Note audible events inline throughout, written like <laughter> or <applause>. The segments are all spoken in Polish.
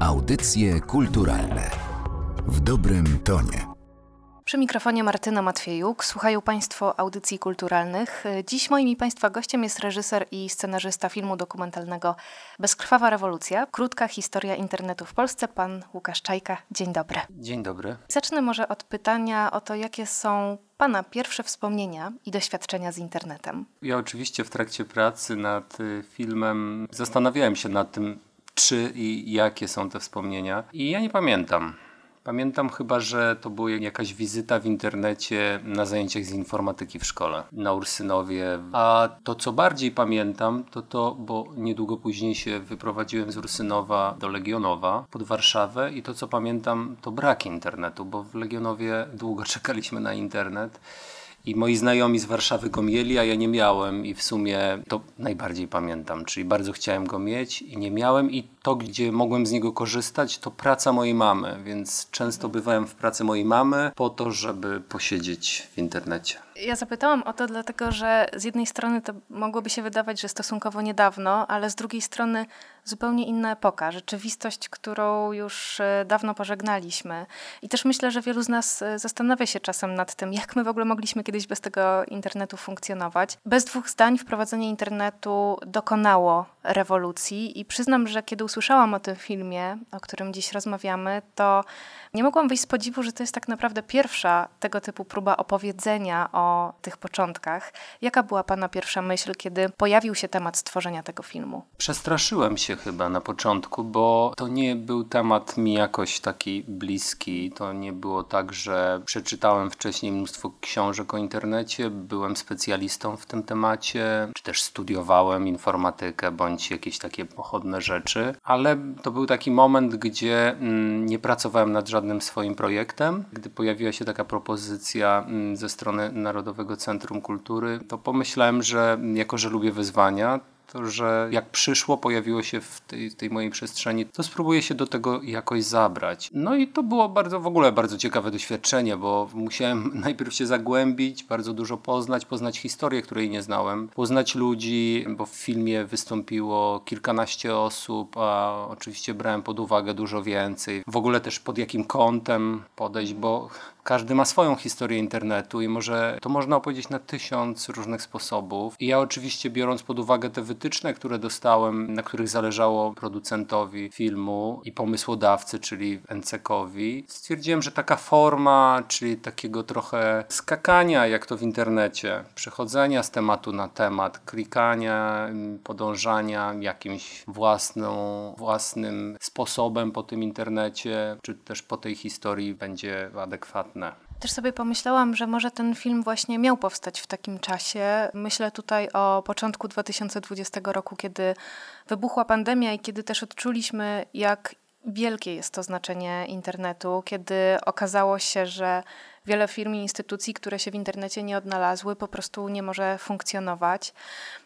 Audycje kulturalne w dobrym tonie. Przy mikrofonie Martyna Matwiejuk. Słuchają Państwo audycji kulturalnych. Dziś moim i Państwa gościem jest reżyser i scenarzysta filmu dokumentalnego Bezkrwawa rewolucja. Krótka historia internetu w Polsce. Pan Łukasz Czajka. Dzień dobry. Dzień dobry. Zacznę może od pytania o to, jakie są Pana pierwsze wspomnienia i doświadczenia z internetem. Ja oczywiście w trakcie pracy nad y, filmem zastanawiałem się nad tym, czy i jakie są te wspomnienia. I ja nie pamiętam. Pamiętam chyba, że to była jakaś wizyta w internecie na zajęciach z informatyki w szkole na Ursynowie. A to, co bardziej pamiętam, to to, bo niedługo później się wyprowadziłem z Ursynowa do Legionowa pod Warszawę i to, co pamiętam, to brak internetu, bo w Legionowie długo <laughs> czekaliśmy na internet. I moi znajomi z Warszawy go mieli, a ja nie miałem. I w sumie to najbardziej pamiętam, czyli bardzo chciałem go mieć i nie miałem. I to, gdzie mogłem z niego korzystać, to praca mojej mamy, więc często bywałem w pracy mojej mamy po to, żeby posiedzieć w internecie. Ja zapytałam o to dlatego, że z jednej strony to mogłoby się wydawać, że stosunkowo niedawno, ale z drugiej strony zupełnie inna epoka, rzeczywistość, którą już e, dawno pożegnaliśmy. I też myślę, że wielu z nas e, zastanawia się czasem nad tym, jak my w ogóle mogliśmy kiedyś bez tego internetu funkcjonować. Bez dwóch zdań wprowadzenie internetu dokonało rewolucji i przyznam, że kiedy usłyszałam o tym filmie, o którym dziś rozmawiamy, to nie mogłam wyjść z podziwu, że to jest tak naprawdę pierwsza tego typu próba opowiedzenia o tych początkach. Jaka była Pana pierwsza myśl, kiedy pojawił się temat stworzenia tego filmu? Przestraszyłem się chyba na początku, bo to nie był temat mi jakoś taki bliski. To nie było tak, że przeczytałem wcześniej mnóstwo książek o internecie, byłem specjalistą w tym temacie, czy też studiowałem informatykę bądź jakieś takie pochodne rzeczy, ale to był taki moment, gdzie mm, nie pracowałem nad żadnym żadnym swoim projektem. Gdy pojawiła się taka propozycja mm, ze strony Narodowego Centrum Kultury, to pomyślałem, że jako, że lubię wyzwania, to, że jak przyszło, pojawiło się w tej, tej, mojej przestrzeni, to spróbuję się do tego jakoś zabrać. No i to było bardzo w ogóle bardzo ciekawe doświadczenie, bo musiałem <laughs> najpierw się zagłębić, bardzo dużo poznać, poznać historię, której nie znałem, poznać ludzi, bo w filmie wystąpiło kilkanaście osób, a oczywiście brałem pod uwagę dużo więcej. W ogóle też pod jakim kątem podejść, bo każdy ma swoją historię internetu i może to można opowiedzieć na tysiąc różnych sposobów. I ja oczywiście biorąc pod uwagę te wytyczne, które dostałem, na których zależało producentowi filmu i pomysłodawcy, czyli NCK-owi, stwierdziłem, że taka forma, czyli takiego trochę skakania, jak to w internecie, przechodzenia z tematu na temat, klikania, podążania jakimś własną, własnym sposobem po tym internecie, czy też po tej historii będzie adekwatny też sobie pomyślałam, że może ten film właśnie miał powstać w takim czasie. Myślę tutaj o początku 2020 roku, kiedy wybuchła pandemia i kiedy też odczuliśmy, jak wielkie jest to znaczenie internetu, kiedy okazało się, że wiele firm i instytucji, które się w internecie nie odnalazły, po prostu nie może funkcjonować.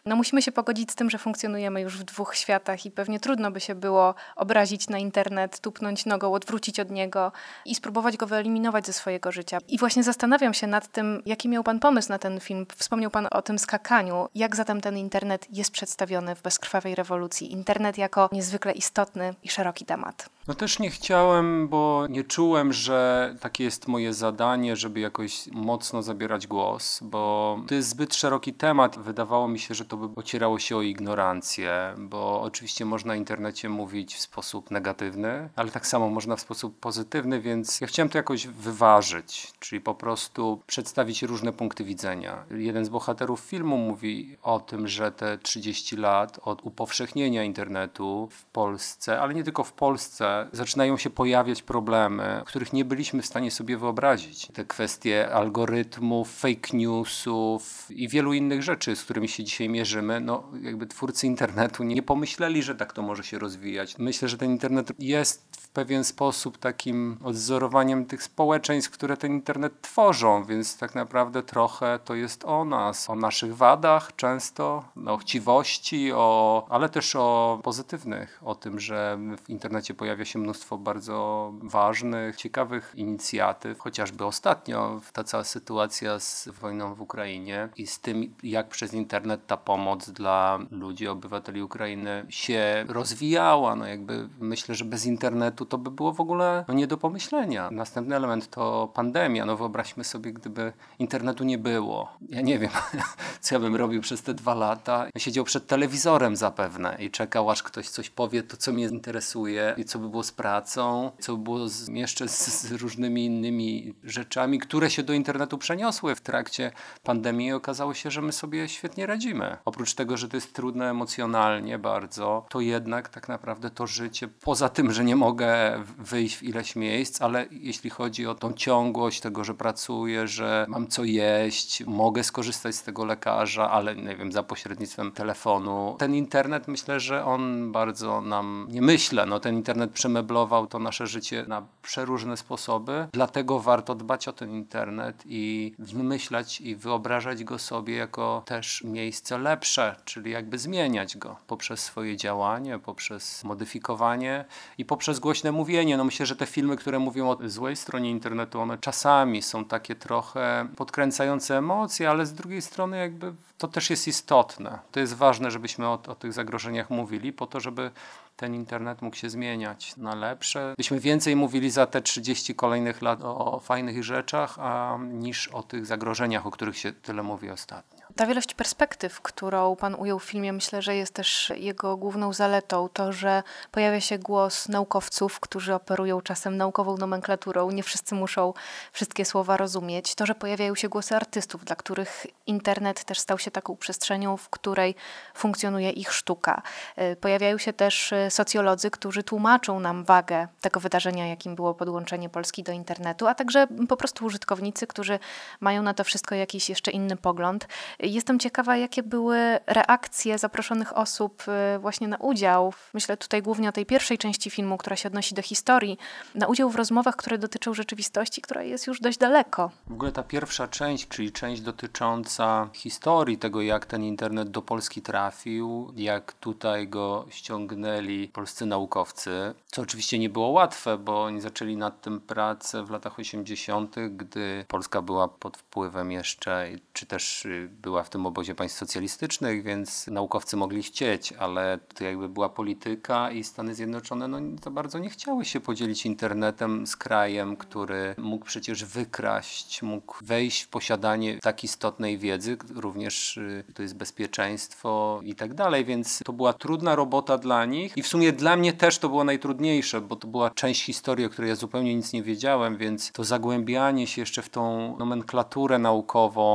No musimy się pogodzić z tym, że funkcjonujemy już w dwóch światach i pewnie trudno by się było obrazić na internet, tupnąć nogą, odwrócić od niego i spróbować go wyeliminować ze swojego życia. I właśnie zastanawiam się nad tym, jaki miał Pan pomysł na ten film. Wspomniał Pan o tym skakaniu. Jak zatem ten internet jest przedstawiony w Bezkrwawej Rewolucji? Internet jako niezwykle istotny i szeroki temat. No też nie chciałem, bo nie czułem, że takie jest moje zadanie, żeby jakoś mocno zabierać głos, bo to jest zbyt szeroki temat. Wydawało mi się, że to by ocierało się o ignorancję, bo oczywiście można w internecie mówić w sposób negatywny, ale tak samo można w sposób pozytywny, więc ja chciałem to jakoś wyważyć, czyli po prostu przedstawić różne punkty widzenia. Jeden z bohaterów filmu mówi o tym, że te 30 lat od upowszechnienia internetu w Polsce, ale nie tylko w Polsce, zaczynają się pojawiać problemy, których nie byliśmy w stanie sobie wyobrazić. Te kwestie algorytmów, fake newsów i wielu innych rzeczy, z którymi się dzisiaj mierzymy, no jakby twórcy internetu nie pomyśleli, że tak to może się rozwijać. Myślę, że ten internet jest pewien sposób takim odzorowaniem tych społeczeństw, które ten internet tworzą, więc tak naprawdę trochę to jest o nas, o naszych wadach często, o chciwości, o, ale też o pozytywnych, o tym, że w internecie pojawia się mnóstwo bardzo ważnych, ciekawych inicjatyw, chociażby ostatnio ta cała sytuacja z wojną w Ukrainie i z tym, jak przez internet ta pomoc dla ludzi, obywateli Ukrainy się rozwijała. No jakby myślę, że bez internetu to by było w ogóle no nie do pomyślenia. Następny element to pandemia. No wyobraźmy sobie, gdyby internetu nie było. Ja nie wiem, <laughs> co ja bym robił przez te dwa lata. Siedział przed telewizorem zapewne i czekał, aż ktoś coś powie, to co mnie interesuje i co by było z pracą, co by było z, jeszcze z, z różnymi innymi rzeczami, które się do internetu przeniosły w trakcie pandemii i okazało się, że my sobie świetnie radzimy. Oprócz tego, że to jest trudne emocjonalnie bardzo, to jednak tak naprawdę to życie, poza tym, że nie mogę wyjść w ileś miejsc, ale jeśli chodzi o tą ciągłość tego, że pracuję, że mam co jeść, mogę skorzystać z tego lekarza, ale nie wiem, za pośrednictwem telefonu. Ten internet myślę, że on bardzo nam, nie myślę, no ten internet przemeblował to nasze życie na przeróżne sposoby, dlatego warto dbać o ten internet i wymyślać i wyobrażać go sobie jako też miejsce lepsze, czyli jakby zmieniać go poprzez swoje działanie, poprzez modyfikowanie i poprzez głośne mówienie. No myślę, że te filmy, które mówią o złej stronie internetu, one czasami są takie trochę podkręcające emocje, ale z drugiej strony jakby to też jest istotne. To jest ważne, żebyśmy o, o tych zagrożeniach mówili, po to, żeby ten internet mógł się zmieniać na lepsze. Byśmy więcej mówili za te 30 kolejnych lat o, o fajnych rzeczach, a, niż o tych zagrożeniach, o których się tyle mówi ostatnio. Ta wielość perspektyw, którą Pan ujął w filmie, myślę, że jest też jego główną zaletą. To, że pojawia się głos naukowców, którzy operują czasem naukową nomenklaturą, nie wszyscy muszą wszystkie słowa rozumieć. To, że pojawiają się głosy artystów, dla których internet też stał się taką przestrzenią, w której funkcjonuje ich sztuka. Y, pojawiają się też y, socjolodzy, którzy tłumaczą nam wagę tego wydarzenia, jakim było podłączenie Polski do internetu, a także po prostu użytkownicy, którzy mają na to wszystko jakiś jeszcze inny pogląd. Jestem ciekawa, jakie były reakcje zaproszonych osób y, właśnie na udział. Myślę tutaj głównie o tej pierwszej części filmu, która się odnosi do historii, na udział w rozmowach, które dotyczą rzeczywistości, która jest już dość daleko. W ogóle ta pierwsza część, czyli część dotycząca historii tego, jak ten internet do Polski trafił, jak tutaj go ściągnęli polscy naukowcy, co oczywiście nie było łatwe, bo oni zaczęli nad tym pracę w latach 80., gdy Polska była pod wpływem jeszcze, czy też y, była była w tym obozie państw socjalistycznych, więc naukowcy mogli chcieć, ale to jakby była polityka i Stany Zjednoczone no, za bardzo nie chciały się podzielić internetem z krajem, który mógł przecież wykraść, mógł wejść w posiadanie tak istotnej wiedzy, również y, to jest bezpieczeństwo i tak dalej, więc to była trudna robota dla nich i w sumie dla mnie też to było najtrudniejsze, bo to była część historii, o której ja zupełnie nic nie wiedziałem, więc to zagłębianie się jeszcze w tą nomenklaturę naukową,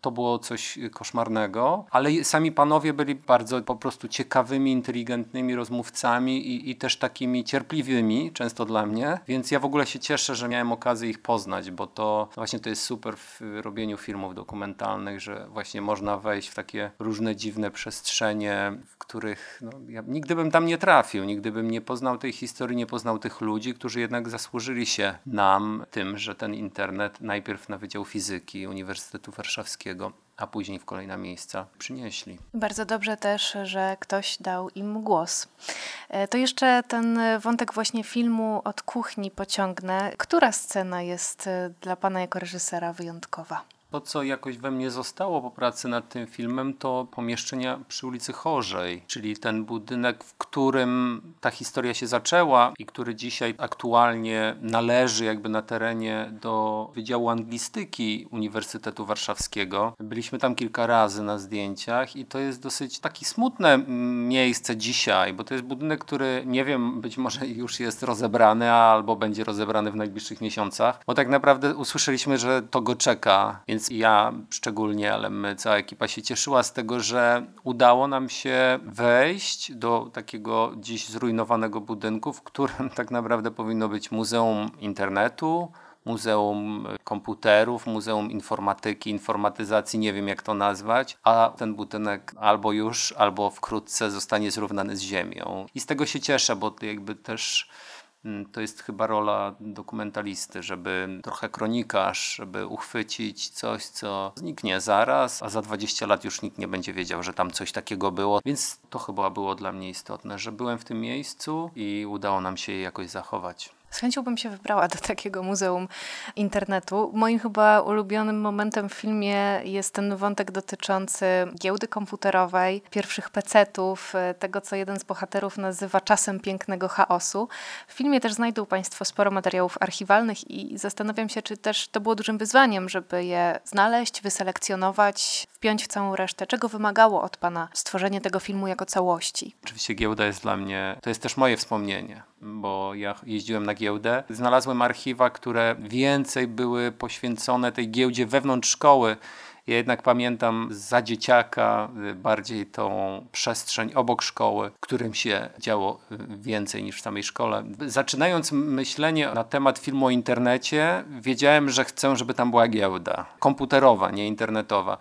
to było coś koszmarnego, ale sami panowie byli bardzo po prostu ciekawymi, inteligentnymi rozmówcami i, i też takimi cierpliwymi, często dla mnie, więc ja w ogóle się cieszę, że miałem okazję ich poznać, bo to właśnie to jest super w robieniu filmów dokumentalnych, że właśnie można wejść w takie różne dziwne przestrzenie, w których no, ja nigdy bym tam nie trafił, nigdy bym nie poznał tej historii, nie poznał tych ludzi, którzy jednak zasłużyli się nam tym, że ten internet najpierw na Wydział Fizyki Uniwersytetu Warszawskiego a później w kolejne miejsca przynieśli. Bardzo dobrze też, że ktoś dał im głos. E, to jeszcze ten wątek właśnie filmu od kuchni pociągnę. Która scena jest e, dla Pana jako reżysera wyjątkowa? To, co jakoś we mnie zostało po pracy nad tym filmem, to pomieszczenia przy ulicy Chorzej, czyli ten budynek, w którym ta historia się zaczęła i który dzisiaj aktualnie należy jakby na terenie do Wydziału Anglistyki Uniwersytetu Warszawskiego. Byliśmy tam kilka razy na zdjęciach i to jest dosyć takie smutne miejsce dzisiaj, bo to jest budynek, który nie wiem, być może już jest rozebrany albo będzie rozebrany w najbliższych miesiącach, bo tak naprawdę usłyszeliśmy, że to go czeka, więc ja szczególnie, ale my, cała ekipa się cieszyła z tego, że udało nam się wejść do takiego dziś zrujnowanego budynku, w którym tak naprawdę powinno być Muzeum Internetu, Muzeum Komputerów, Muzeum Informatyki, Informatyzacji, nie wiem jak to nazwać, a ten budynek albo już, albo wkrótce zostanie zrównany z ziemią. I z tego się cieszę, bo jakby też to jest chyba rola dokumentalisty, żeby trochę kronikarz, żeby uchwycić coś, co zniknie zaraz, a za 20 lat już nikt nie będzie wiedział, że tam coś takiego było. Więc to chyba było dla mnie istotne, że byłem w tym miejscu i udało nam się je jakoś zachować. Z chęcią bym się wybrała do takiego muzeum internetu. Moim chyba ulubionym momentem w filmie jest ten wątek dotyczący giełdy komputerowej, pierwszych pecetów, e, tego co jeden z bohaterów nazywa czasem pięknego chaosu. W filmie też znajdą Państwo sporo materiałów archiwalnych i zastanawiam się, czy też to było dużym wyzwaniem, żeby je znaleźć, wyselekcjonować, wpiąć w całą resztę. Czego wymagało od Pana stworzenie tego filmu jako całości? Oczywiście giełda jest dla mnie, to jest też moje wspomnienie bo ja jeździłem na giełdę. Znalazłem archiwa, które więcej były poświęcone tej giełdzie wewnątrz szkoły ja jednak pamiętam za dzieciaka y, bardziej tą przestrzeń obok szkoły, w którym się działo y, więcej niż w samej szkole. Zaczynając myślenie na temat filmu o internecie, wiedziałem, że chcę, żeby tam była giełda. Komputerowa, nie internetowa.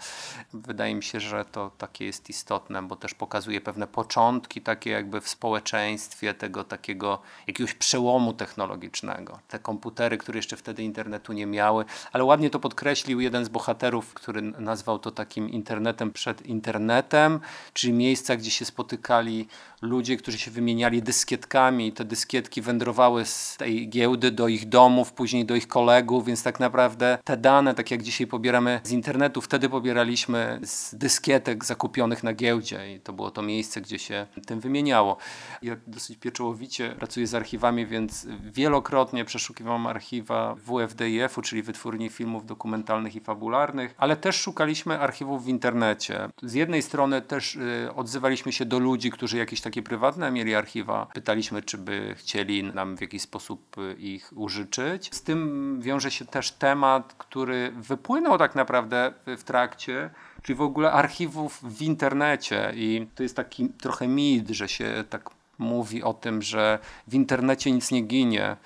Wydaje mi się, że to takie jest istotne, bo też pokazuje pewne początki takie jakby w społeczeństwie tego takiego jakiegoś przełomu technologicznego. Te komputery, które jeszcze wtedy internetu nie miały, ale ładnie to podkreślił jeden z bohaterów, który nazwał to takim internetem przed internetem, czyli miejsca, gdzie się spotykali ludzie, którzy się wymieniali dyskietkami te dyskietki wędrowały z tej giełdy do ich domów, później do ich kolegów, więc tak naprawdę te dane, tak jak dzisiaj pobieramy z internetu, wtedy pobieraliśmy z dyskietek zakupionych na giełdzie i to było to miejsce, gdzie się tym wymieniało. Ja dosyć pieczołowicie pracuję z archiwami, więc wielokrotnie przeszukiwałem archiwa WFDIF-u, czyli Wytwórni Filmów Dokumentalnych i Fabularnych, ale też szukaliśmy archiwów w internecie. Z jednej strony też y, odzywaliśmy się do ludzi, którzy jakieś takie prywatne mieli archiwa. Pytaliśmy, czy by chcieli nam w jakiś sposób y, ich użyczyć. Z tym wiąże się też temat, który wypłynął tak naprawdę w trakcie czyli w ogóle archiwów w internecie. I to jest taki trochę mit, że się tak mówi o tym, że w internecie nic nie ginie.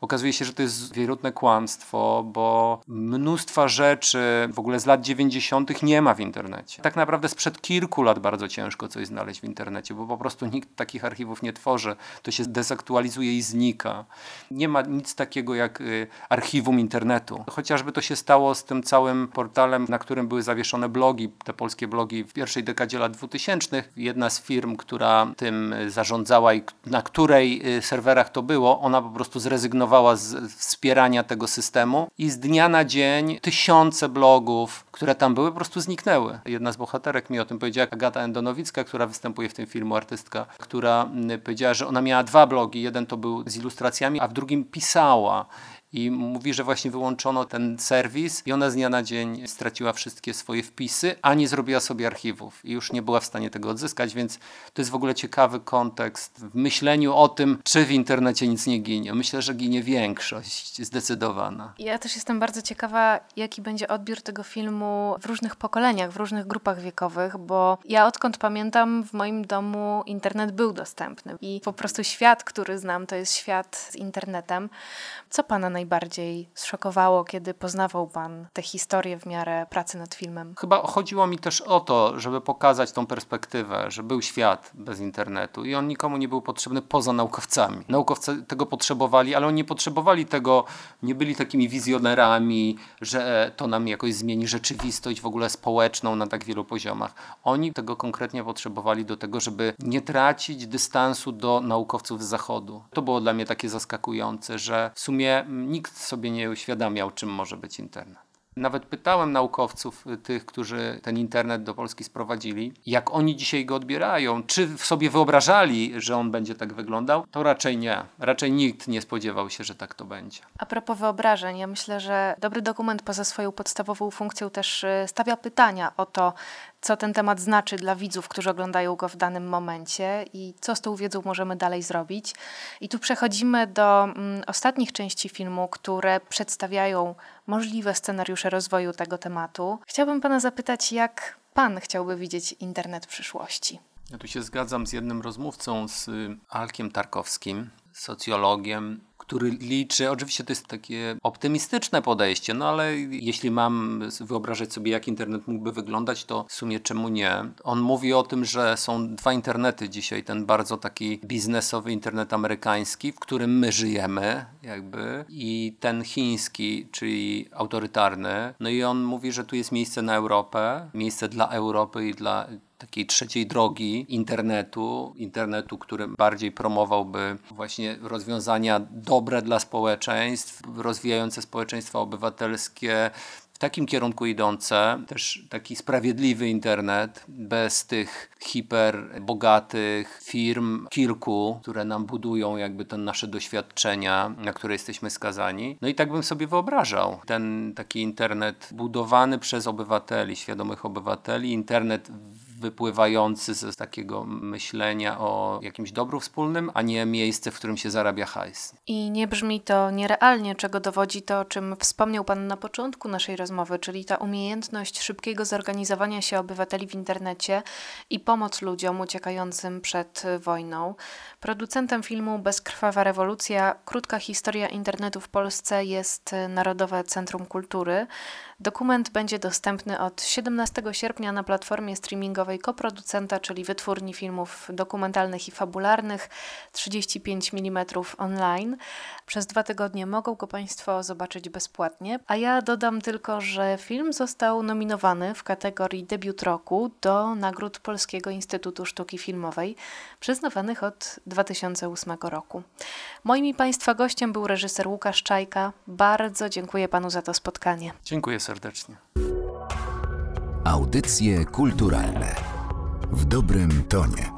Okazuje się, że to jest wierutne kłamstwo, bo mnóstwa rzeczy w ogóle z lat 90. nie ma w internecie. Tak naprawdę sprzed kilku lat bardzo ciężko coś znaleźć w internecie, bo po prostu nikt takich archiwów nie tworzy. To się dezaktualizuje i znika. Nie ma nic takiego jak y, archiwum internetu. Chociażby to się stało z tym całym portalem, na którym były zawieszone blogi, te polskie blogi w pierwszej dekadzie lat 2000. Jedna z firm, która tym zarządzała i na której y, serwerach to było, ona po prostu zrezygnowała zrezygnowała z wspierania tego systemu i z dnia na dzień tysiące blogów, które tam były, po prostu zniknęły. Jedna z bohaterek mi o tym powiedziała, Agata Endonowicka, która występuje w tym filmu, artystka, która mm, powiedziała, że ona miała dwa blogi. Jeden to był z ilustracjami, a w drugim pisała i mówi, że właśnie wyłączono ten serwis i ona z dnia na dzień straciła wszystkie swoje wpisy, a nie zrobiła sobie archiwów i już nie była w stanie tego odzyskać, więc to jest w ogóle ciekawy kontekst w myśleniu o tym, czy w internecie nic nie ginie. Myślę, że ginie większość, zdecydowana. Ja też jestem bardzo ciekawa, jaki będzie odbiór tego filmu w różnych pokoleniach, w różnych grupach wiekowych, bo ja odkąd pamiętam, w moim domu internet był dostępny i po prostu świat, który znam, to jest świat z internetem. Co pana najbardziej zszokowało, kiedy poznawał Pan tę historię w miarę pracy nad filmem? Chyba chodziło mi też o to, żeby pokazać tą perspektywę, że był świat bez internetu i on nikomu nie był potrzebny poza naukowcami. Naukowcy tego potrzebowali, ale oni nie potrzebowali tego, nie byli takimi wizjonerami, że to nam jakoś zmieni rzeczywistość w ogóle społeczną na tak wielu poziomach. Oni tego konkretnie potrzebowali do tego, żeby nie tracić dystansu do naukowców z zachodu. To było dla mnie takie zaskakujące, że w sumie nikt sobie nie uświadamiał, czym może być internet. Nawet pytałem naukowców, y, tych, którzy ten internet do Polski sprowadzili, jak oni dzisiaj go odbierają. Czy sobie wyobrażali, że on będzie tak wyglądał? To raczej nie. Raczej nikt nie spodziewał się, że tak to będzie. A propos wyobrażeń, ja myślę, że dobry dokument poza swoją podstawową funkcją też y, stawia pytania o to, co ten temat znaczy dla widzów, którzy oglądają go w danym momencie i co z tą wiedzą możemy dalej zrobić. I tu przechodzimy do mm, ostatnich części filmu, które przedstawiają możliwe scenariusze rozwoju tego tematu. Chciałabym Pana zapytać, jak Pan chciałby widzieć internet przyszłości? Ja tu się zgadzam z jednym rozmówcą, z Alkiem Tarkowskim, socjologiem, który liczy, oczywiście to jest takie optymistyczne podejście, no ale jeśli mam wyobrażać sobie, jak internet mógłby wyglądać, to w sumie czemu nie? On mówi o tym, że są dwa internety dzisiaj, ten bardzo taki biznesowy internet amerykański, w którym my żyjemy, jakby, i ten chiński, czyli autorytarny. No i on mówi, że tu jest miejsce na Europę, miejsce dla Europy i dla takiej trzeciej drogi internetu, internetu, który bardziej promowałby właśnie rozwiązania dobre dla społeczeństw, rozwijające społeczeństwa obywatelskie, w takim kierunku idące, też taki sprawiedliwy internet, bez tych hiperbogatych firm, kilku, które nam budują jakby te nasze doświadczenia, na które jesteśmy skazani. No i tak bym sobie wyobrażał ten taki internet budowany przez obywateli, świadomych obywateli, internet wypływający z takiego myślenia o jakimś dobru wspólnym, a nie miejsce, w którym się zarabia hajs. I nie brzmi to nierealnie, czego dowodzi to, o czym wspomniał Pan na początku naszej rozmowy, czyli ta umiejętność szybkiego zorganizowania się obywateli w internecie i pomoc ludziom uciekającym przed wojną. Producentem filmu Bezkrwawa rewolucja, krótka historia internetu w Polsce jest Narodowe Centrum Kultury. Dokument będzie dostępny od 17 sierpnia na platformie streamingowej koproducenta, czyli wytwórni filmów dokumentalnych i fabularnych 35 mm online. Przez dwa tygodnie mogą go Państwo zobaczyć bezpłatnie. A ja dodam tylko, że film został nominowany w kategorii debiut roku do nagród Polskiego Instytutu Sztuki Filmowej, przyznawanych od 2008 roku. Moim Państwa gościem był reżyser Łukasz Czajka. Bardzo dziękuję Panu za to spotkanie. Dziękuję serdecznie. Audycje kulturalne w dobrym tonie.